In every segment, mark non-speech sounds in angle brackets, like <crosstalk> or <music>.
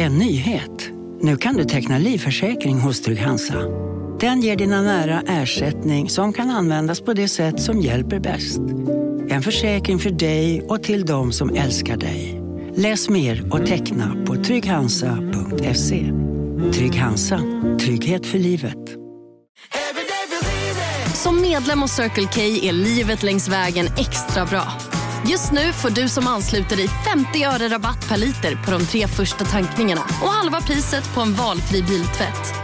En nyhet. Nu kan du teckna livförsäkring hos Trygg-Hansa. Den ger dina nära ersättning som kan användas på det sätt som hjälper bäst. En försäkring för dig och till de som älskar dig. Läs mer och teckna på trygghansa.se. Trygg Hansa. Trygghet för livet. Som medlem hos Circle K är livet längs vägen extra bra. Just nu får du som ansluter dig 50 öre rabatt per liter på de tre första tankningarna och halva priset på en valfri biltvätt.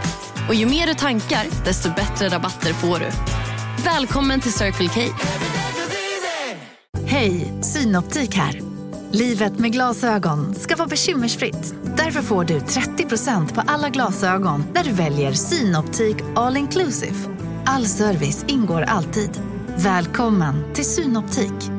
Och ju mer du tankar, desto bättre rabatter får du. Välkommen till Circle K. Hej, Synoptik här. Livet med glasögon ska vara bekymmersfritt. Därför får du 30% på alla glasögon när du väljer Synoptik All Inclusive. All service ingår alltid. Välkommen till Synoptik.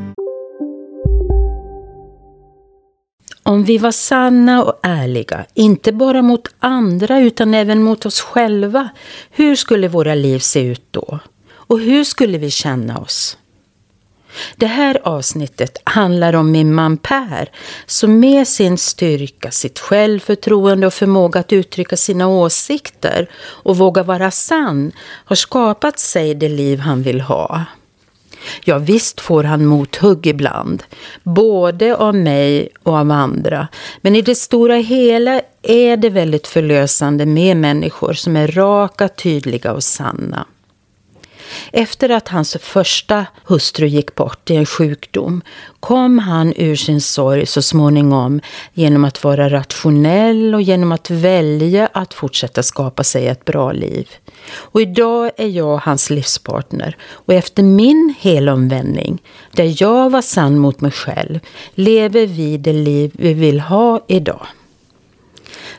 Om vi var sanna och ärliga, inte bara mot andra utan även mot oss själva, hur skulle våra liv se ut då? Och hur skulle vi känna oss? Det här avsnittet handlar om min man Per som med sin styrka, sitt självförtroende och förmåga att uttrycka sina åsikter och våga vara sann har skapat sig det liv han vill ha. Ja, visst får han mothugg ibland, både av mig och av andra. Men i det stora hela är det väldigt förlösande med människor som är raka, tydliga och sanna. Efter att hans första hustru gick bort i en sjukdom kom han ur sin sorg så småningom genom att vara rationell och genom att välja att fortsätta skapa sig ett bra liv. Och idag är jag hans livspartner och efter min helomvändning, där jag var sann mot mig själv, lever vi det liv vi vill ha idag.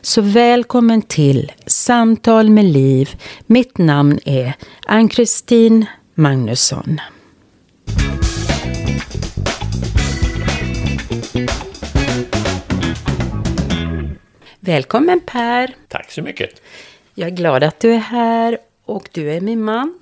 Så välkommen till Samtal med Liv. Mitt namn är Ann-Kristin Magnusson. Välkommen Per. Tack så mycket. Jag är glad att du är här och du är min man.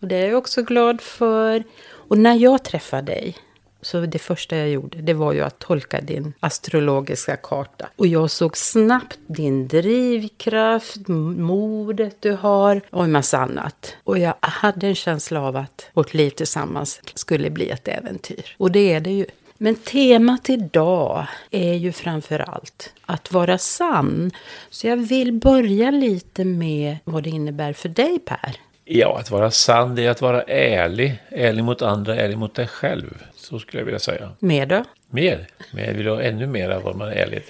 Och det är jag också glad för. Och när jag träffade dig så det första jag gjorde, det var ju att tolka din astrologiska karta. Och jag såg snabbt din drivkraft, modet du har och en massa annat. Och jag hade en känsla av att vårt liv tillsammans skulle bli ett äventyr. Och det är det ju. Men temat idag är ju framför allt att vara sann. Så jag vill börja lite med vad det innebär för dig Per. Ja, att vara sann det är att vara ärlig. Ärlig mot andra, ärlig mot dig själv. Så skulle jag vilja säga. Mer då? Mer? Men jag vill ha ännu mer av vad man är ärlig.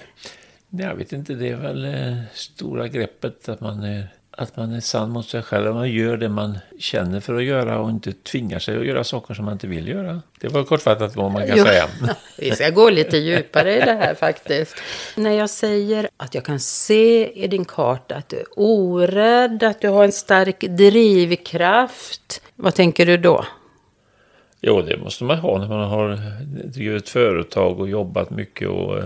Jag vet inte, det är väl eh, stora greppet att man är att man är sann mot sig själv. Man gör det man känner för att göra och inte tvingar sig att göra saker som man inte vill göra. Det var kortfattat vad man kan jo, säga. <laughs> Vi ska gå lite djupare i det här faktiskt. När jag säger att jag kan se i din karta att du är orädd, att du har en stark drivkraft. Vad tänker du då? Jo, det måste man ha när man har drivit företag och jobbat mycket. Och,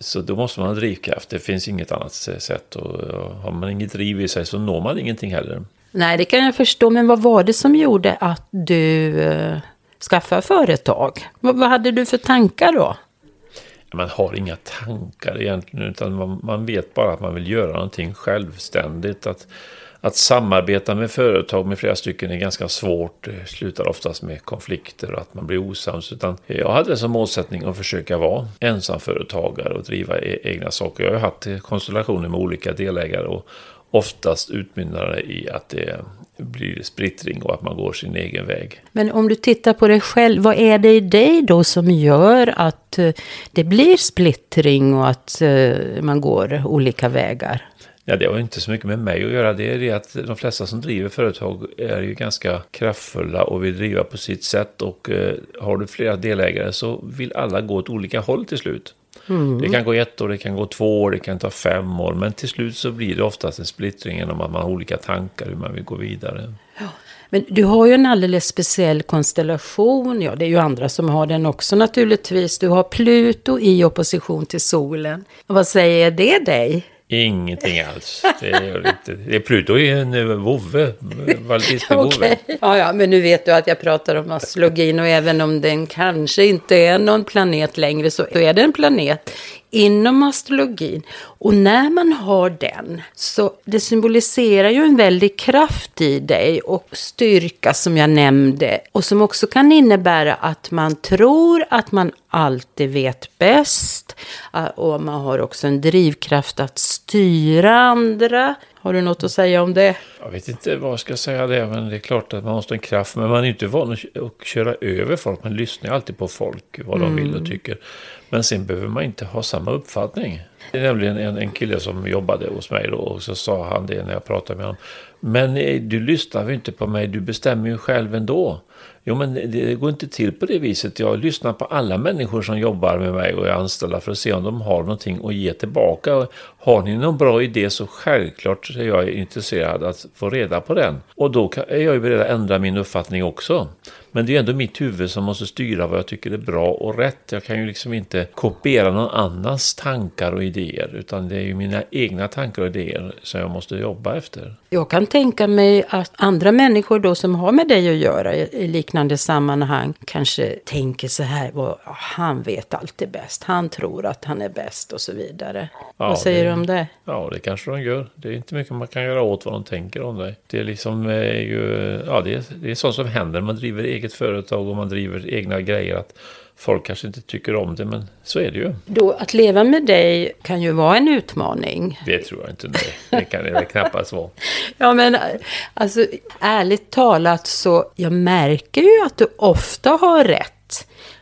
så då måste man ha drivkraft. Det finns inget annat sätt. Och, har man inget driv i sig så når man ingenting heller. Nej, det kan jag förstå. Men vad var det som gjorde att du eh, skaffade företag? Vad, vad hade du för tankar då? Man har inga tankar egentligen, utan man, man vet bara att man vill göra någonting självständigt. Att, att samarbeta med företag med flera stycken är ganska svårt. Det slutar oftast med konflikter och att man blir osams. Utan jag hade som målsättning att försöka vara ensamföretagare och driva e- egna saker. Jag har haft konstellationer med olika delägare och oftast utmynnar det i att det blir splittring och att man går sin egen väg. Men om du tittar på dig själv, vad är det i dig då som gör att eh, det blir splittring och att eh, man går olika vägar? Ja, det har inte så mycket med mig att göra. Det är det att de flesta som driver företag är ju ganska kraftfulla och vill driva på sitt sätt. Och eh, har du flera delägare så vill alla gå åt olika håll till slut. Mm. Det kan gå ett år, det kan gå två år, det kan ta fem år. Men till slut så blir det oftast en splittring genom att man har olika tankar hur man vill gå vidare. Ja. Men du har ju en alldeles speciell konstellation. Ja, det är ju andra som har den också naturligtvis. Du har Pluto i opposition till solen. Vad säger det dig? Ingenting alls. Det är, inte. Det är Pluto är en vovve, valdister <laughs> okay. Ja, ja, men nu vet du att jag pratar om astrologin och även om den kanske inte är någon planet längre så är det en planet inom astrologin. Och när man har den, så det symboliserar ju en väldig kraft i dig och styrka som jag nämnde. Och som också kan innebära att man tror att man alltid vet bäst. Och man har också en drivkraft att styra andra. Har du något att säga om det? Jag vet inte vad jag ska säga det, men det är klart att man måste ha en kraft. Men man är inte van att köra över folk. Man lyssnar alltid på folk, vad de vill och mm. tycker. Men sen behöver man inte ha samma uppfattning. Det är nämligen en, en kille som jobbade hos mig då och så sa han det när jag pratade med honom. Men eh, du lyssnar ju inte på mig, du bestämmer ju själv ändå. Jo, men det går inte till på det viset. Jag lyssnar på alla människor som jobbar med mig och är anställda för att se om de har någonting att ge tillbaka. Har ni någon bra idé så självklart är jag intresserad att få reda på den. Och då är jag ju beredd att ändra min uppfattning också. Men det är ändå mitt huvud som måste styra vad jag tycker är bra och rätt. Jag kan ju liksom inte kopiera någon annans tankar och idéer. Utan det är ju mina egna tankar och idéer som jag måste jobba efter. Jag kan tänka mig att andra människor då som har med dig att göra i liknande sammanhang kanske tänker så här. Han vet alltid bäst. Han tror att han är bäst och så vidare. Ja, vad säger det, du om det? Ja, det kanske de gör. Det är inte mycket man kan göra åt vad de tänker om dig. Det är liksom eh, ju, ja, det är, det är sånt som händer. Man driver eget företag och man driver egna grejer. Att folk kanske inte tycker om det, men så är det ju. Då, att leva med dig kan ju vara en utmaning. Det tror jag inte. Nej. Det kan det knappast vara. <laughs> ja, men alltså ärligt talat så jag märker ju att du ofta har rätt.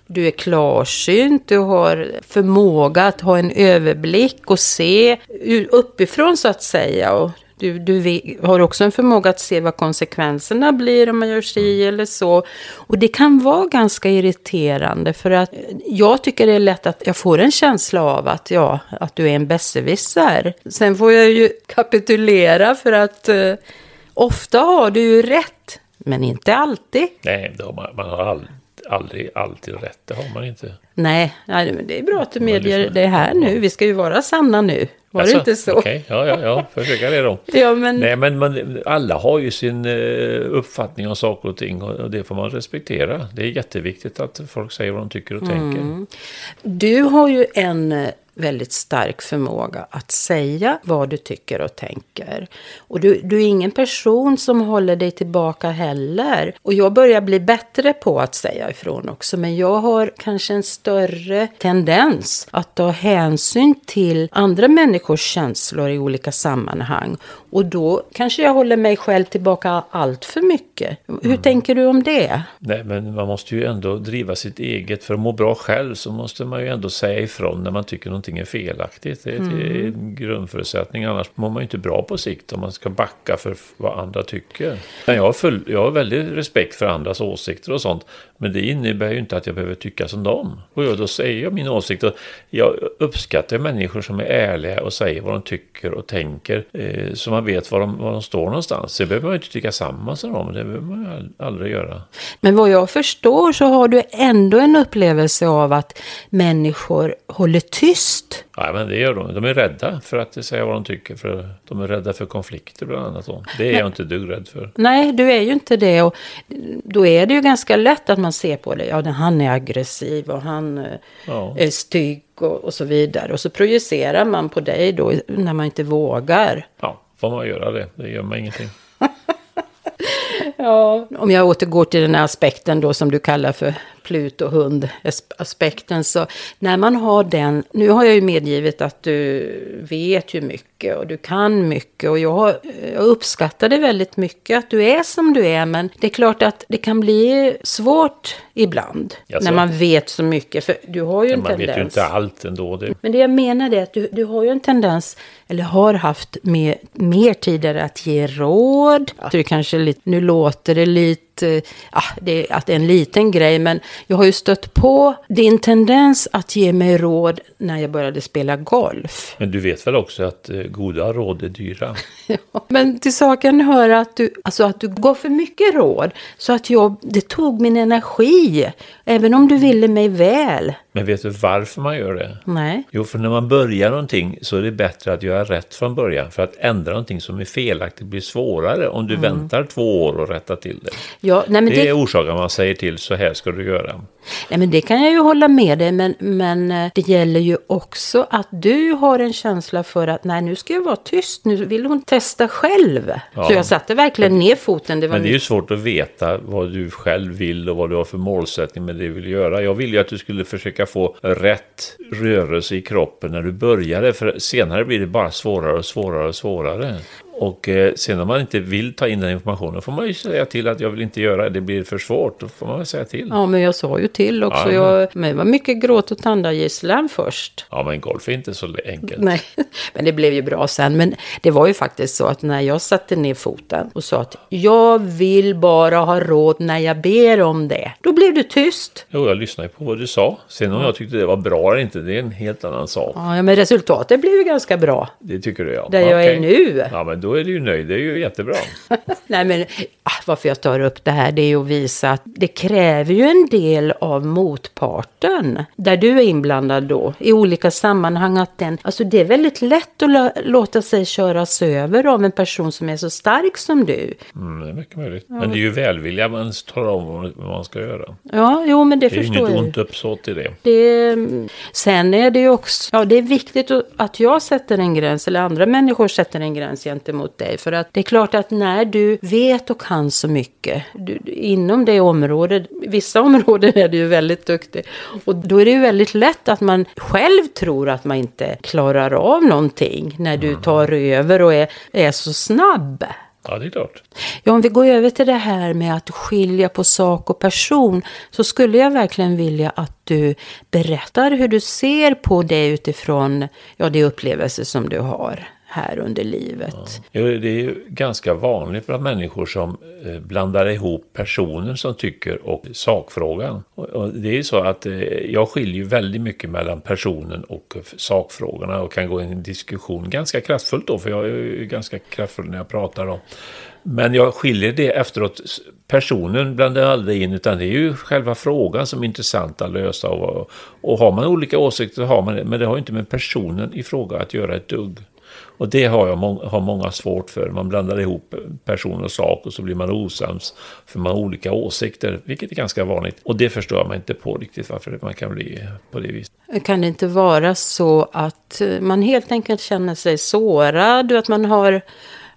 Du är klarsynt, du har förmåga att ha en överblick och se uppifrån så att säga. Och du, du har också en förmåga att se vad konsekvenserna blir om man gör si eller så. Och det kan vara ganska irriterande för att jag tycker det är lätt att jag får en känsla av att, ja, att du är en besserwisser. Sen får jag ju kapitulera för att eh, ofta har du ju rätt, men inte alltid. Nej, har man, man, har aldrig, aldrig alltid rätt, det har man inte. Nej, nej men det är bra att du medger det här nu. Vi ska ju vara sanna nu. Var alltså, det inte så? Okay. Ja, ja, ja, försöka det då. ja, men... Nej, men man, alla har ju sin uh, uppfattning om saker och ting och, det får man respektera. Det är jätteviktigt att folk säger vad de tycker och mm. tänker. Du har ju en eh, väldigt stark förmåga att säga vad du tycker och tänker. Och du, du är ingen person som håller dig tillbaka heller. Och jag börjar bli bättre på att säga ifrån också. Men jag har kanske en större tendens att ta hänsyn till andra människors känslor i olika sammanhang. Och då kanske jag håller mig själv tillbaka allt för mycket. Hur mm. tänker du om det? Nej, men man måste ju ändå driva sitt eget. För att må bra själv så måste man ju ändå säga ifrån när man tycker någonting är felaktigt. Det är, mm. en grundförutsättning. Annars mår man ju inte bra på sikt om man ska backa för vad andra tycker. Men jag har, full, jag har väldigt respekt för andras åsikter och sånt. Men det innebär ju inte att jag behöver tycka som dem. Och då säger jag min åsikt. Och jag uppskattar människor som är ärliga och säger vad de tycker och tänker. Eh, så man vet var de, var de står någonstans. Det behöver man inte tycka samma som dem. Det behöver man ju aldrig göra. Men vad jag förstår så har du ändå en upplevelse av att människor håller tyst. Ja, men det gör de. De är rädda för att säga vad de tycker. För de är rädda för konflikter bland annat. Det är men, jag inte dugg rädd för. Nej, du är ju inte det. Och då är det ju ganska lätt att man ser på det. Ja, han är aggressiv och han eh, ja. är stygg och, och, så vidare. Och så projicerar man på dig då när man inte vågar. Ja, får man göra det. Det gör man ingenting ja, om jag återgår till den här aspekten då som du kallar för Plut och hund-aspekten. Så när man har den, nu har jag ju medgivit att du vet ju mycket och du kan mycket och jag, jag uppskattar det väldigt mycket att du är som du är. Men det är klart att det kan bli svårt ibland Jaså. när man vet så mycket. För du har ju en man tendens. Man vet ju inte allt ändå. Det. Men det jag menar är att du, du har ju en tendens, eller har haft med, mer tidigare att ge råd. Ja. Det kanske lite, nu låter det lite ah, det, att det är en liten grej, men jag har ju stött på din tendens att ge mig råd när jag började spela golf. Men du vet väl också att eh, goda råd är dyra? <laughs> ja, men till saken hör att du, alltså att du gav för mycket råd, så att jag, det tog min energi, även om du ville mig väl. Men vet du varför man gör det? Nej. Jo, för när man börjar någonting så är det bättre att göra rätt från början. För att ändra någonting som är felaktigt blir svårare om du mm. väntar två år och rättar till det. Ja, nej, men det, det- är orsaken man säger till, så här ska du göra. Nej, men det kan jag ju hålla med dig, men, men eh, det gäller ju också att du har en känsla för att nej, nu ska jag vara tyst, nu vill hon testa själv. Ja. Så jag satte verkligen ner foten. Det var Men det är ju svårt att veta vad du själv vill och vad du har för målsättning med det du vill göra. Jag ville ju att du skulle försöka få rätt rörelse i kroppen när du började, för senare blir det bara svårare och svårare och svårare. Och eh, sen om man inte vill ta in den informationen får man ju säga till att jag vill inte göra det, det blir för svårt. Då får man väl säga till. Ja, men jag sa ju till också. Ja, jag, men det var mycket gråt och tandagisslan först. Ja, men golf är inte så enkelt. Nej, <laughs> men det blev ju bra sen. Men det var ju faktiskt så att när jag satte ner foten och sa att jag vill bara ha råd när jag ber om det. Då blev du tyst. Jo, jag lyssnade på vad du sa. Sen om jag tyckte det var bra eller inte, det är en helt annan sak. Ja, men resultatet blev ju ganska bra. Det tycker du ja. Där jag är nu. Ja, men då är du ju nöjd. Det är ju jättebra. <laughs> Nej, men ah, varför jag tar upp det här det är ju att visa att det kräver ju en del av motparten. Där du är inblandad då i olika sammanhang. Att den, alltså det är väldigt lätt att lå- låta sig köras över av en person som är så stark som du. Mm, det är mycket möjligt. Men det är ju välvilja man talar om vad man ska göra. Ja, jo men det, Det är ju förstår inget jag. ont uppsåt i det. Det, sen är det ju också, ja det är viktigt att jag sätter en gräns eller andra människor sätter en gräns gentemot dig. För att det är klart att när du vet och kan så mycket du, inom det området, vissa <laughs> områden är du ju väldigt duktig. Och då är det ju väldigt lätt att man själv tror att man inte klarar av någonting när du tar över och är, är så snabb. Ja, det är klart. Ja, om vi går över till det här med att skilja på sak och person så skulle jag verkligen vilja att du berättar hur du ser på det utifrån ja, de upplevelser som du har här under livet. Jo, det är ju ganska vanligt bland människor som eh, blandar ihop personen som tycker och sakfrågan. Och, det är ju så att eh, jag skiljer ju väldigt mycket mellan personen och sakfrågorna och kan gå in i en diskussion ganska kraftfullt då, för jag är ju ganska kraftfull när jag pratar då. Men jag skiljer det efteråt. Personen blandar jag aldrig in, utan det är ju själva frågan som är intressant att lösa. Och, och har man olika åsikter så har man det, men det har ju inte med personen i fråga att göra ett dugg. Och det har, jag, må- har många svårt för. Man blandar ihop person och sak och så blir man osams för man har olika åsikter, vilket är ganska vanligt. Och det förstår man inte på riktigt varför man kan bli på det viset. Kan det inte vara så att eh, man helt enkelt känner sig sårad och att man har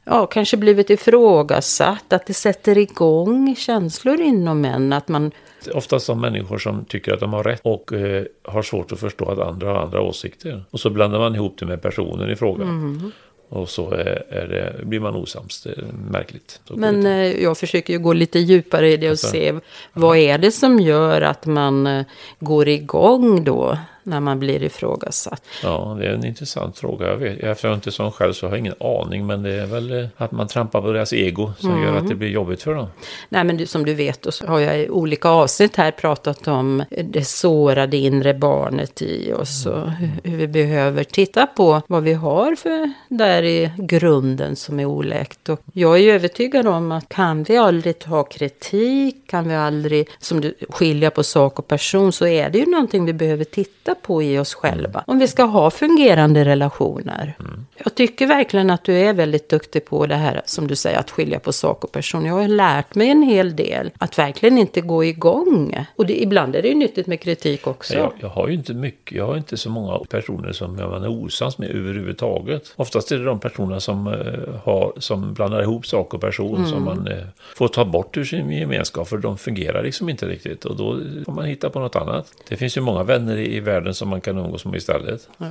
ja, kanske blivit ifrågasatt, att det sätter igång känslor inom en, att man Oftast de människor som tycker att de har rätt och eh, har svårt att förstå att andra har andra åsikter. Och så blandar man ihop det med personen i fråga. Mm. Och så är det, blir man osams. Det är märkligt. Så Men eh, jag försöker ju gå lite djupare i det och Alltså. se vad är det som gör att man eh, går igång då när man blir ifrågasatt. Ja, det är en intressant fråga. Jag vet, jag inte är sån själv så har jag ingen aning. Men det är väl eh, att man trampar på deras ego som gör att det blir jobbigt för dem. Nej, men du, som du vet så har jag i olika avsnitt här pratat om det sårade inre barnet i oss och hur, hur vi behöver titta på vad vi har för där i grunden som är oläkt. Och jag är övertygad om att kan vi aldrig ta kritik, kan vi aldrig som du, skilja på sak och person så är det ju någonting vi behöver titta på i oss själva. Om vi ska ha fungerande relationer. Jag tycker verkligen att du är väldigt duktig på det här som du säger att skilja på sak och person. Jag har lärt mig en hel del. Att verkligen inte gå igång. Och det, ibland är det ju nyttigt med kritik också. Jag, jag har ju inte mycket, jag har inte så många personer som jag är osams med överhuvudtaget. Oftast är det de personerna som, eh, har, som blandar ihop sak och person som man eh, får ta bort ur sin gemenskap för de fungerar liksom inte riktigt och då får man hitta på något annat. Det finns ju många vänner i, i världen som man kan umgås med istället. Ja.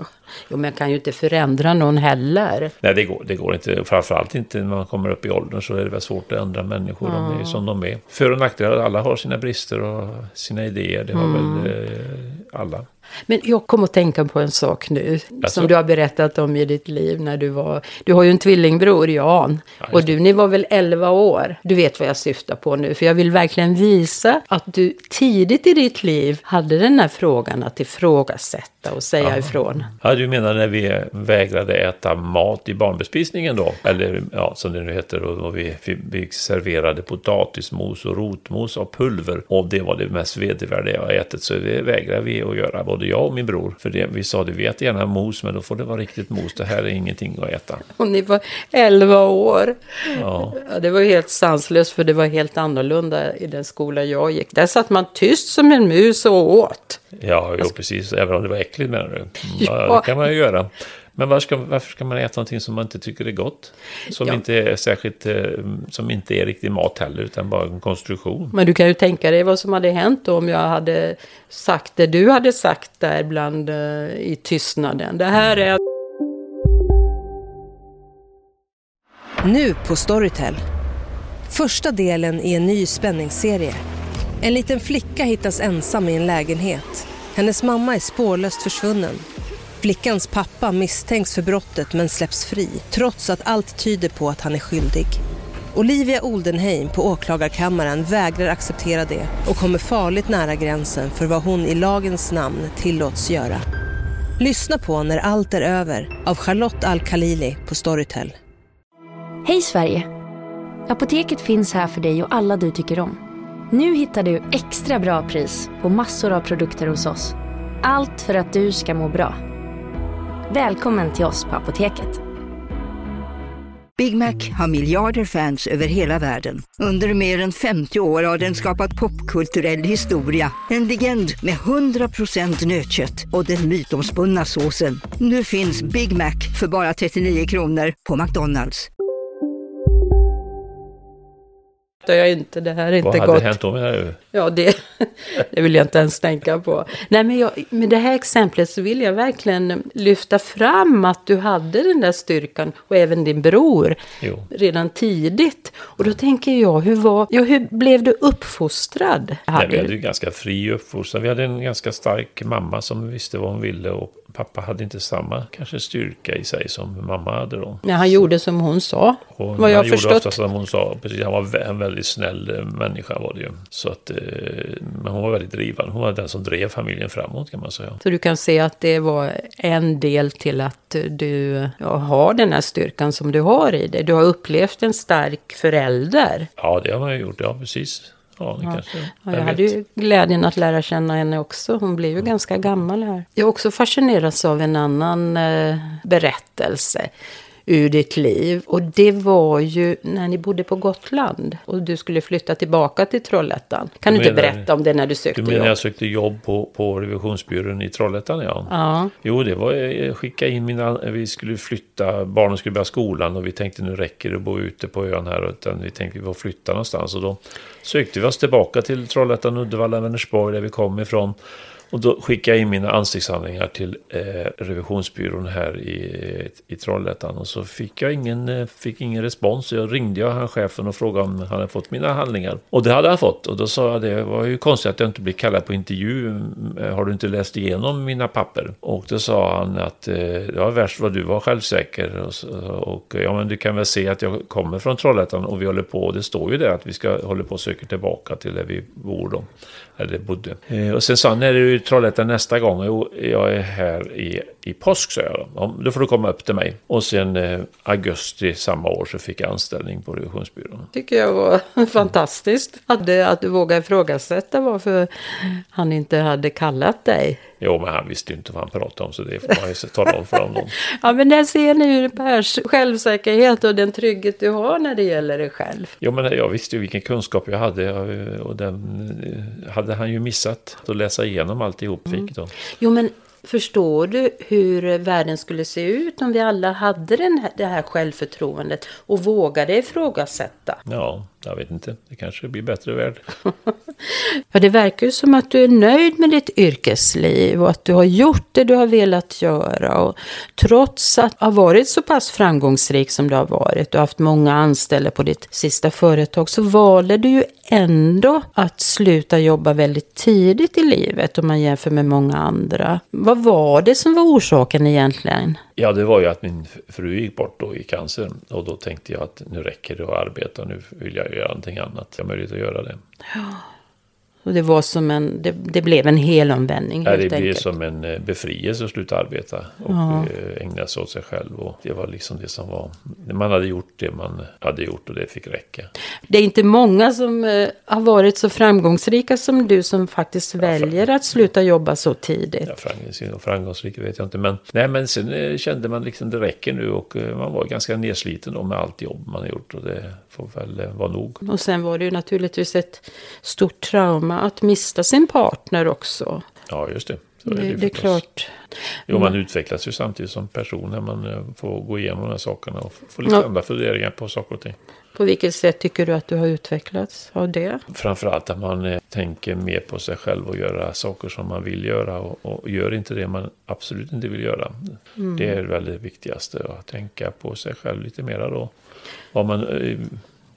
Jo, men jag kan ju inte förändra någon heller. Nej, det går, det går inte. Framförallt inte när man kommer upp i åldern så är det väl svårt att ändra människor. De är som de är. För och nackdelar, alla har sina brister och sina idéer. Det har väl eh, alla. Men jag kom att tänka på en sak nu. Jaså? Som du har berättat om i ditt liv när du var... Du har ju en tvillingbror, Jan. Ja, och du, ni var väl 11 år. Du vet vad jag syftar på nu. För jag vill verkligen visa att du tidigt i ditt liv hade den här frågan att ifrågasätta och säga ifrån. Ja, du menar när vi vägrade äta mat i barnbespisningen då? Eller ja, som det nu heter. Och, vi, vi serverade potatismos och rotmos och pulver. Och det var det mest vedervärdiga jag ätit. Så det vägrade vi att göra, både jag och min bror. För det, vi sa vi äter gärna mos, men då får det vara riktigt mos. Det här är ingenting att äta. <laughs> Och ni var 11 år. Ja. Ja, det var helt sanslöst för det var helt annorlunda i den skola jag gick. Där satt man tyst som en mus och åt. Ja, jo, precis. Även om det var äckligt menar du? <laughs> Ja, Ja. det kan man ju göra. Men varför ska, varför ska man äta någonting som man inte tycker är gott? Som Ja. inte är särskilt, eh, som inte är riktig mat heller, utan bara en konstruktion. Men du kan ju tänka dig vad som hade hänt då om jag hade sagt det du hade sagt där bland eh, i tystnaden. Det här är Nu på Storytel. Första delen i en ny spänningsserie. En liten flicka hittas ensam i en lägenhet. Hennes mamma är spårlöst försvunnen. Flickans pappa misstänks för brottet men släpps fri trots att allt tyder på att han är skyldig. Olivia Oldenheim på åklagarkammaren vägrar acceptera det och kommer farligt nära gränsen för vad hon i lagens namn tillåts göra. Lyssna på När allt är över av Charlotte Al-Khalili på Storytel. Hej Sverige! Apoteket finns här för dig och alla du tycker om. Nu hittar du extra bra pris på massor av produkter hos oss. Allt för att du ska må bra. Välkommen till oss på Apoteket. Big Mac har miljarder fans över hela världen. Under mer än 50 år har den skapat popkulturell historia. En legend med 100% nötkött och den mytomspunna såsen. Nu finns Big Mac för bara 39 kronor på McDonalds jag inte, det här är Vad inte hade gott. hänt då menar du? Ja, det, <laughs> det vill jag inte ens tänka på. Nej, men jag, med det här exemplet så vill jag verkligen lyfta fram att du hade den där styrkan och även din bror Jo. redan tidigt. Och då tänker jag, hur, var, ja, hur blev du uppfostrad? Nej, Hade vi hade ju ganska fri uppfostran. Vi hade en ganska stark mamma som visste vad hon ville och pappa hade inte samma kanske styrka i sig som mamma hade då. Nej, han gjorde som hon sa, Och vad jag han gjorde förstått. ofta som hon sa, precis, han var en väldigt snäll eh, människa var det ju. Så att, eh, men hon var väldigt drivande, hon var den som drev familjen framåt kan man säga. Så du kan se att det var en del till att du ja, har den här styrkan som du har i dig. Du har upplevt en stark förälder. Ja, det har man ju gjort, ja precis. Ja, det kanske, Ja, vem jag hade ju glädjen att lära känna henne också. Hon blev ju ganska gammal här. Jag har också fascinerats av en annan eh, berättelse ur ditt liv. Och det var ju när ni bodde på Gotland och du skulle flytta tillbaka till Trollhättan. Kan du, Du inte menar- berätta om det när du sökte Du menar jobb? jag sökte jobb på, på revisionsbyrån i Trollhättan ja. Ja. Jo, det var jag skicka in mina, vi skulle flytta, barnen skulle börja skolan och vi tänkte nu räcker det att bo ute på ön här utan vi tänkte vi får flytta någonstans och då sökte vi oss tillbaka till Trollhättan, Uddevalla, Vänersborg där vi kom ifrån. Och då skickade jag in mina ansiktshandlingar till eh, revisionsbyrån här i, i Trollhättan. Och så fick jag ingen, eh, fick ingen respons. Så jag ringde jag han chefen och frågade om han hade fått mina handlingar. Och det hade han fått. Och då sa jag det var ju konstigt att jag inte blev kallad på intervju. Eh, har du inte läst igenom mina papper? Och då sa han att eh, det var värst vad du var självsäker. Och, så- och ja, men du kan väl se att jag kommer från Trollhättan och vi håller på. Det står ju där att vi ska hålla på och söka tillbaka till där vi bor då. Eller bodde. Eh, och sen sa han, när är du i Trollhättan nästa gång? Jo, jag är här i, i påsk, sa jag. då. Ja, Då får du komma upp till mig. Och sen eh, augusti samma år så fick jag anställning på revisionsbyrån. tycker jag var <laughs> fantastiskt. Att, det- att du vågade ifrågasätta varför han inte hade kallat dig. Jo, men han visste ju inte vad han pratade om, så det får man ju tala om för honom. <laughs> Ja, men där ser ni ju Pers självsäkerhet och den trygghet du har när det gäller dig själv. Jo, men jag visste ju vilken kunskap jag hade eh, och den eh, hade han ju missat att läsa igenom alltihop fick då. Jo, men förstår du hur världen skulle se ut om vi alla hade den här, det här självförtroendet och vågade ifrågasätta? Ja, jag vet inte. Det kanske blir bättre värld. <laughs> Ja, det verkar ju som att du är nöjd med ditt yrkesliv och att du har gjort det du har velat göra. Och trots att ha varit så pass framgångsrik som du har varit och haft många anställda på ditt sista företag så valde du ju ändå att sluta jobba väldigt tidigt i livet om man jämför med många andra. Vad var det som var orsaken egentligen? Ja, det var ju att min fru gick bort då i cancer. Och då tänkte jag att nu räcker det att arbeta. Nu vill jag göra någonting annat. Jag har möjlighet att göra det. Och det var som en, det, det blev en helomvändning Ja, helt det blev enkelt. som en eh, befrielse att sluta arbeta och Ja. eh, ägna sig åt sig själv. Och det var liksom det som var... Man hade gjort det man hade gjort och det fick räcka. Det är inte många som eh, har varit så framgångsrika som du som faktiskt väljer att sluta jobba så tidigt. Ja, framgångsrik och framgångsrik vet jag inte. Men, nej, men sen kände man liksom det räcker nu och man var ganska nedsliten då med allt jobb man har gjort. Och det får väl vara nog. Och sen var det ju naturligtvis ett stort trauma att mista sin partner också. Ja, just det. Det, ju det är klart. Jo, man utvecklas ju samtidigt som person när man eh, får gå igenom de här sakerna och få lite Ja. andra funderingar på saker och ting. På vilket sätt tycker du att du har utvecklats av det? Framförallt att man eh, tänker mer på sig själv och göra saker som man vill göra och, och gör inte det man absolut inte vill göra. Mm. Det är det viktigaste, att tänka på sig själv lite mera då. Vad man eh,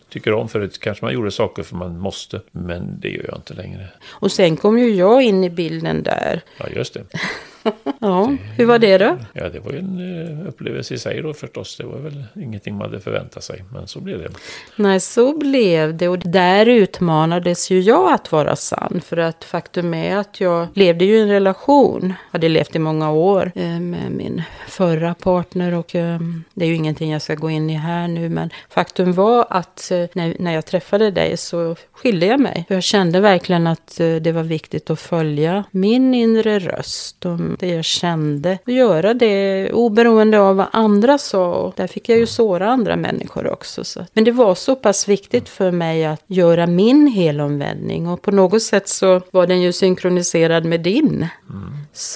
tycker om. Förut kanske man gjorde saker för man måste, men det gör jag inte längre. Och sen kom ju jag in i bilden där. Ja, just det. <laughs> Ja, hur var det då? Ja, det var ju en eh, upplevelse i sig då förstås. Det var väl ingenting man hade förväntat sig, men så blev det. Nej, så blev det. Och där utmanades ju jag att vara sann. För att faktum är att jag levde ju i en relation. Hade levt i många år eh, med min förra partner. Och eh, det är ju ingenting jag ska gå in i här nu. Men faktum var att när, jag träffade dig så skilde jag mig. För jag kände verkligen att det var viktigt att följa min inre röst. Och det jag kände. Och göra det oberoende av vad andra sa. Och där fick jag ju såra andra människor också. Så. Men det var så pass viktigt för mig att göra min helomvändning. Och på något sätt så var den ju synkroniserad med din.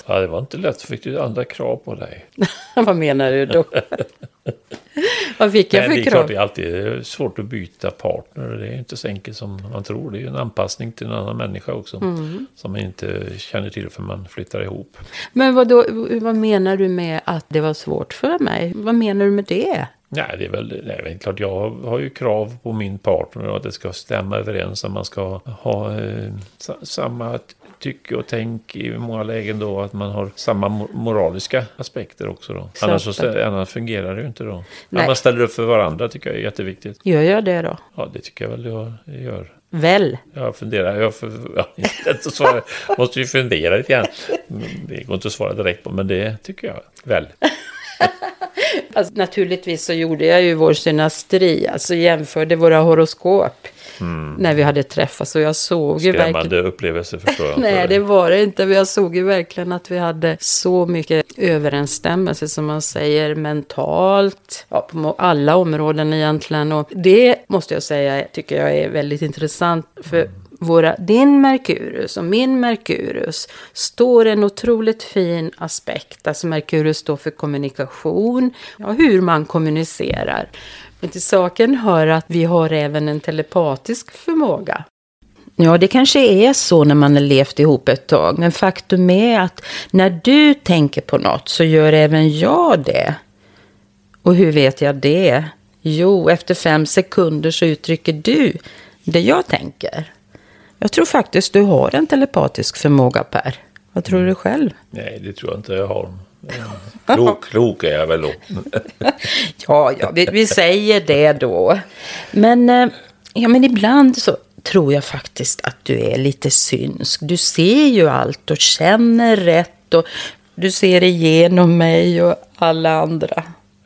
Ja, det var inte lätt. Fick du andra krav på dig? <laughs> vad menar du då? <laughs> <laughs> vad fick jag Nej, det för är klart det är alltid svårt att byta partner. Det är inte så enkelt som man tror. Det är en anpassning till en annan människa också. Mm. Som man inte känner till för man flyttar ihop. Men vad, då, vad menar du med att det var svårt för mig? Vad menar du med det? Nej, det är väl det är klart. Jag har ju krav på min partner att det ska stämma överens. Att man ska ha eh, sa, samma tycke och tänk i många lägen då. Att man har samma mo- moraliska aspekter också då. Annars, så, annars fungerar det ju inte då. Nej. Att man ställer upp för varandra tycker jag är jätteviktigt. Gör jag det då? Ja, det tycker jag väl jag gör. Väl? Jag funderar, jag för, ja, <laughs> inte lätt att svara. måste ju fundera lite grann. Det går inte att svara direkt på, men det tycker jag väl. <laughs> Alltså, naturligtvis så gjorde jag ju vår synastri, alltså jämförde våra horoskop när vi hade träffats och jag såg ju verkligen... Skrämmande upplevelse förstår jag. <laughs> Nej, det var det inte. Men Jag såg ju verkligen att vi hade så mycket överensstämmelse som man säger mentalt. Ja, på alla områden egentligen. Och det måste jag säga tycker jag är väldigt intressant. För våra, din Merkurius och min Merkurius står en otroligt fin aspekt. Alltså Merkurius står för kommunikation, ja, hur man kommunicerar. Men till saken hör att vi har även en telepatisk förmåga. Ja, det kanske är så när man har levt ihop ett tag. Men faktum är att när du tänker på något så gör även jag det. Och hur vet jag det? Jo, efter fem sekunder så uttrycker du det jag tänker. Jag tror faktiskt du har en telepatisk förmåga, Per. Vad tror du själv? Nej, det tror jag inte jag har. Klok, klok är jag väl då. <laughs> Ja, ja vi, vi säger det då. Men, eh, ja, men ibland så tror jag faktiskt att du är lite synsk. Du ser ju allt och känner rätt och du ser igenom mig och alla andra.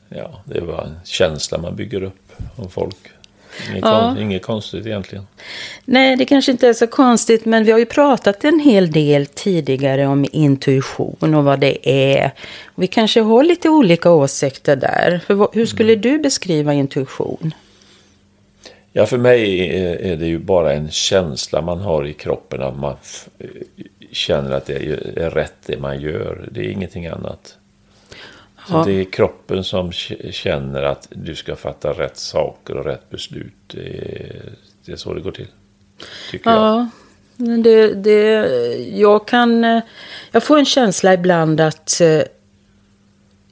Ja, det var en känsla man bygger upp om folk. Inget, Ja. inget konstigt egentligen. Nej, det kanske inte är så konstigt, men vi har ju pratat en hel del tidigare om intuition och vad det är. Vi kanske har lite olika åsikter där. Hur skulle du beskriva intuition? Ja, för mig är det ju bara en känsla man har i kroppen. Att man känner att det är är rätt det man gör. Det är ingenting annat. Så det är kroppen som känner att du ska fatta rätt saker och rätt beslut. Det är, det är så det går till. Tycker jag. Ja, men det, det, jag kan... eh, Jag får en känsla ibland att eh,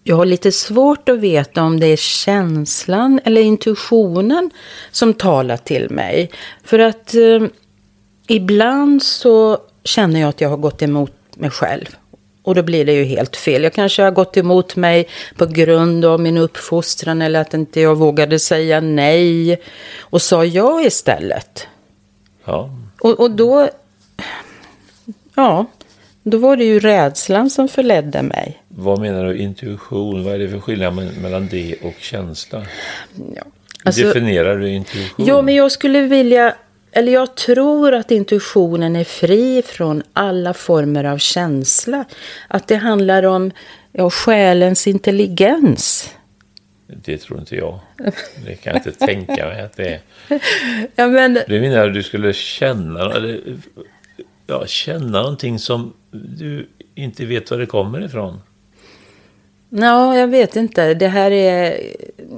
jag har lite svårt att veta om det är känslan eller intuitionen som talar till mig. För att eh, ibland så känner jag att jag har gått emot mig själv. Och då blir det ju helt fel. Jag kanske har gått emot mig på grund av min uppfostran eller att inte jag vågade säga nej och sa ja istället. Ja. Och, och då, Ja, då var det ju rädslan som förledde mig. Vad menar du intuition? Vad är det för skillnad me- mellan det och känsla? Ja. Alltså- Definierar du intuition? Ja, men jag skulle vilja, eller jag tror att intuitionen är fri från alla former av känsla. Att det handlar om ja, själens intelligens. Det tror inte jag. Det kan jag inte tänka mig att det är. <laughs> Ja, men, Du menar att du skulle känna, eller, ja, känna någonting som du inte vet var det kommer ifrån? ja, jag vet inte. Det här är...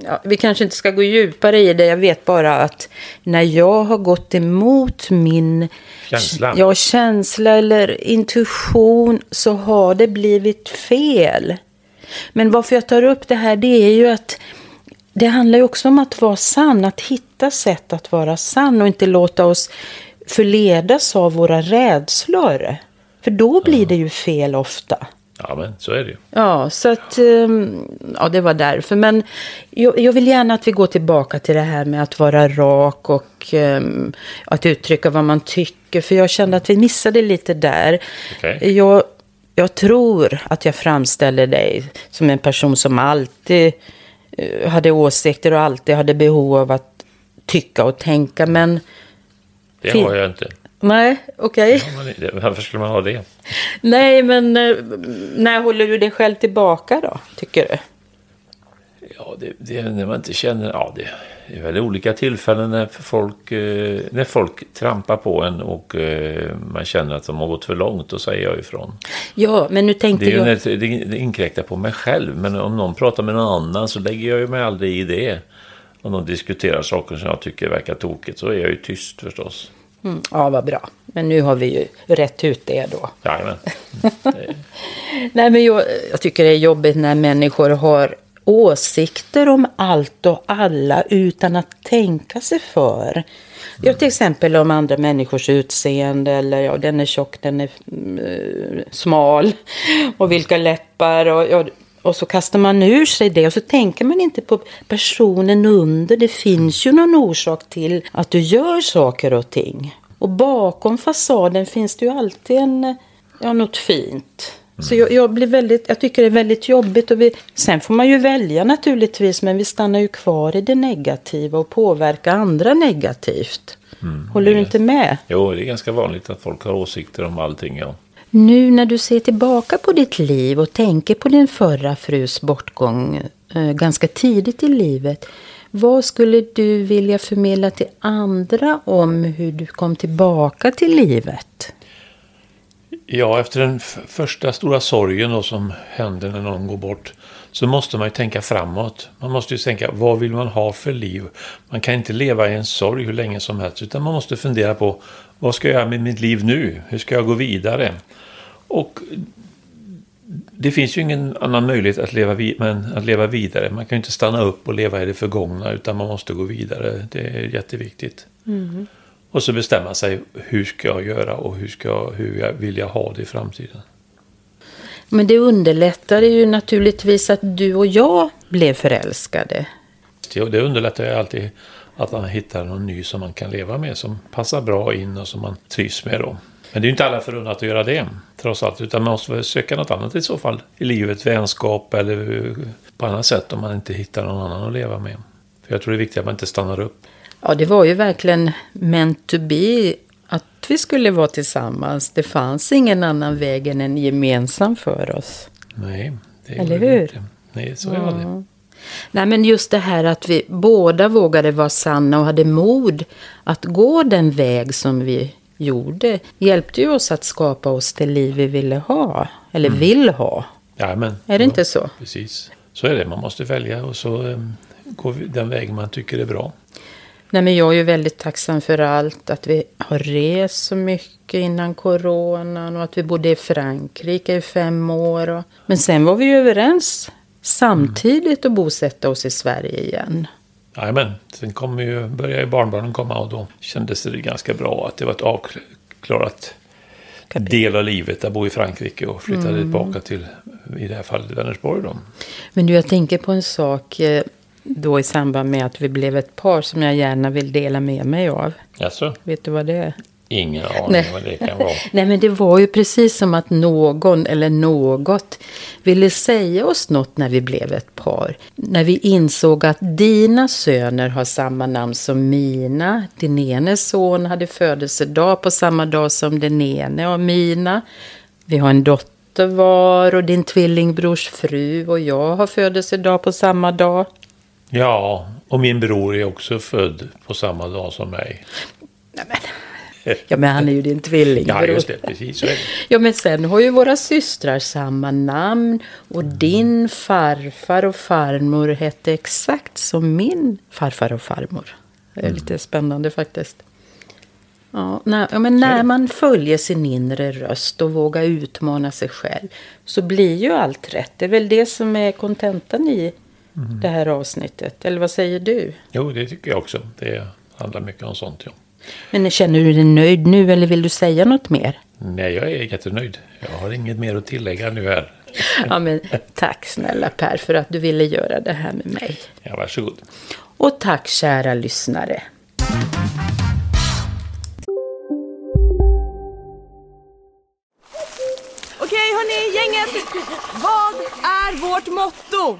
Ja, vi kanske inte ska gå djupare i det. Jag vet bara att när jag har gått emot min Känsla? Ja, känsla eller intuition så har det blivit fel. Men varför jag tar upp det här det är ju att det handlar ju också om att vara sann, att hitta sätt att vara sann och inte låta oss förledas av våra rädslor. För då blir det ju fel ofta. Ja, men så är det ju. Ja, så att, ehm, ja det var därför. Men jag, jag vill gärna att vi går tillbaka till det här med att vara rak och ehm, att uttrycka vad man tycker. För jag kände att vi missade lite där. Okej. Jag, jag tror att jag framställer dig som en person som alltid eh, hade åsikter och alltid hade behov av att tycka och tänka. Men Det har jag inte. Nej, okej. Det- Varför skulle man ha det? Nej, men eh, när håller du dig själv tillbaka då, tycker du? Ja, det, det är när man inte känner... Ja, det är väl olika tillfällen när folk, eh, när folk trampar på en och eh, man känner att de har gått för långt. Då säger jag ifrån. Ja, men nu tänkte Det, är ju jag... det inkräktar på mig själv. Men om någon pratar med någon annan så lägger jag ju mig aldrig i det. Om de diskuterar saker som jag tycker verkar tokigt så är jag ju tyst förstås. Mm, ja, vad bra. Men nu har vi ju rätt ut det då. Jajamän. <laughs> Nej, men jag, jag tycker det är jobbigt när människor har åsikter om allt och alla utan att tänka sig för. Ja, till exempel om andra människors utseende eller ja, den är tjock, den är mm, smal och vilka läppar och, ja, och så kastar man ur sig det och så tänker man inte på personen under. Det finns ju någon orsak till att du gör saker och ting. Och bakom fasaden finns det ju alltid en, ja, något fint. Så jag, jag, blir väldigt, jag tycker det är väldigt jobbigt. Och vi, sen får man ju välja naturligtvis, men vi stannar ju kvar i det negativa och påverkar andra negativt. Håller du inte med? Jo, det är ganska vanligt att folk har åsikter om allting. Ja. Nu när du ser tillbaka på ditt liv och tänker på din förra frus bortgång eh, ganska tidigt i livet. Vad skulle du vilja förmedla till andra om hur du kom tillbaka till livet? Ja, efter den första stora sorgen då som händer när någon går bort så måste man ju tänka framåt. Man måste ju tänka, vad vill man ha för liv? Man kan inte leva i en sorg hur länge som helst, utan man måste fundera på, vad ska jag göra med mitt liv nu? Hur ska jag gå vidare? Och det finns ju ingen annan möjlighet att leva, vid- men att leva vidare. Man kan ju inte stanna upp och leva i det förgångna, utan man måste gå vidare. Det är jätteviktigt. Och så bestämma sig, hur ska jag göra och hur, ska jag, hur jag vill jag ha det i framtiden? Men det underlättar ju naturligtvis att du och jag blev förälskade. Det, det underlättar ju alltid att man hittar någon ny som man kan leva med, som passar bra in och som man trivs med. Då. Men det är ju inte alla förunnat att göra det, trots allt. Utan man måste söka något annat i så fall. I livet, vänskap eller på annat sätt om man inte hittar någon annan att leva med. För jag tror det är viktigt att man inte stannar upp. Ja, det var ju verkligen meant to be att vi skulle vara tillsammans. Det fanns ingen annan väg än en gemensam för oss. Nej, det Eller hur? Inte. Nej, så är det. Nej, men just det här att vi båda vågade vara sanna och hade mod att gå den väg som vi gjorde hjälpte ju oss att skapa oss det liv vi ville ha. Eller vill ha. Jajamän. Är det Ja, inte så? Precis. Så är det. Man måste välja och så um, går den väg man tycker är bra. Nej, men jag är ju väldigt tacksam för allt. Att vi har rest så mycket innan coronan och att vi bodde i Frankrike i fem år. Och... Men sen var vi ju överens samtidigt att bosätta oss i Sverige igen. Jajamän. Sen ju, börjar ju barnbarnen komma och då kändes det ganska bra att det var ett avklarat del av livet att bo i Frankrike och flytta Mm. tillbaka till, i det här fallet, Vänersborg då. Men du, jag tänker på en sak eh, då i samband med att vi blev ett par som jag gärna vill dela med mig av. Jaså? Vet du vad det är? Ingen aning Nej. vad det kan vara. <laughs> Nej, men det var ju precis som att någon eller något ville säga oss något när vi blev ett par. När vi insåg att dina söner har samma namn som mina. Din ene son hade födelsedag på samma dag som den ene av mina. Vi har en dotter var och din tvillingbrors fru och jag har födelsedag på samma dag. Ja, och min bror är också född på samma dag som mig. <laughs> Ja, men han är ju din tvillingbror. Ja, just det. Precis så är det. <laughs> Ja, men sen har ju våra systrar samma namn och din farfar och farmor hette exakt som min farfar och farmor. Det är lite spännande faktiskt. Ja, när, ja, men när man följer sin inre röst och vågar utmana sig själv så blir ju allt rätt. Det är väl det som är kontentan i det här avsnittet. Eller vad säger du? Jo, det tycker jag också. Det handlar mycket om sånt, ja. Men känner du dig nöjd nu eller vill du säga något mer? Nej, jag är jättenöjd. Jag har inget mer att tillägga nu här. <laughs> Ja, men tack snälla Per för att du ville göra det här med mig. Ja, varsågod. Och tack kära lyssnare. Okej hörni, gänget! Vad är vårt motto?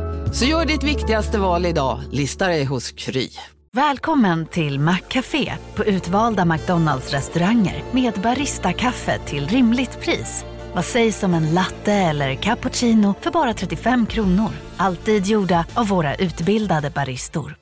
Så gör ditt viktigaste val idag, lista dig hos Kry. Välkommen till Maccafé på utvalda McDonalds restauranger med Baristakaffe till rimligt pris. Vad sägs om en latte eller cappuccino för bara 35 kronor? Alltid gjorda av våra utbildade baristor.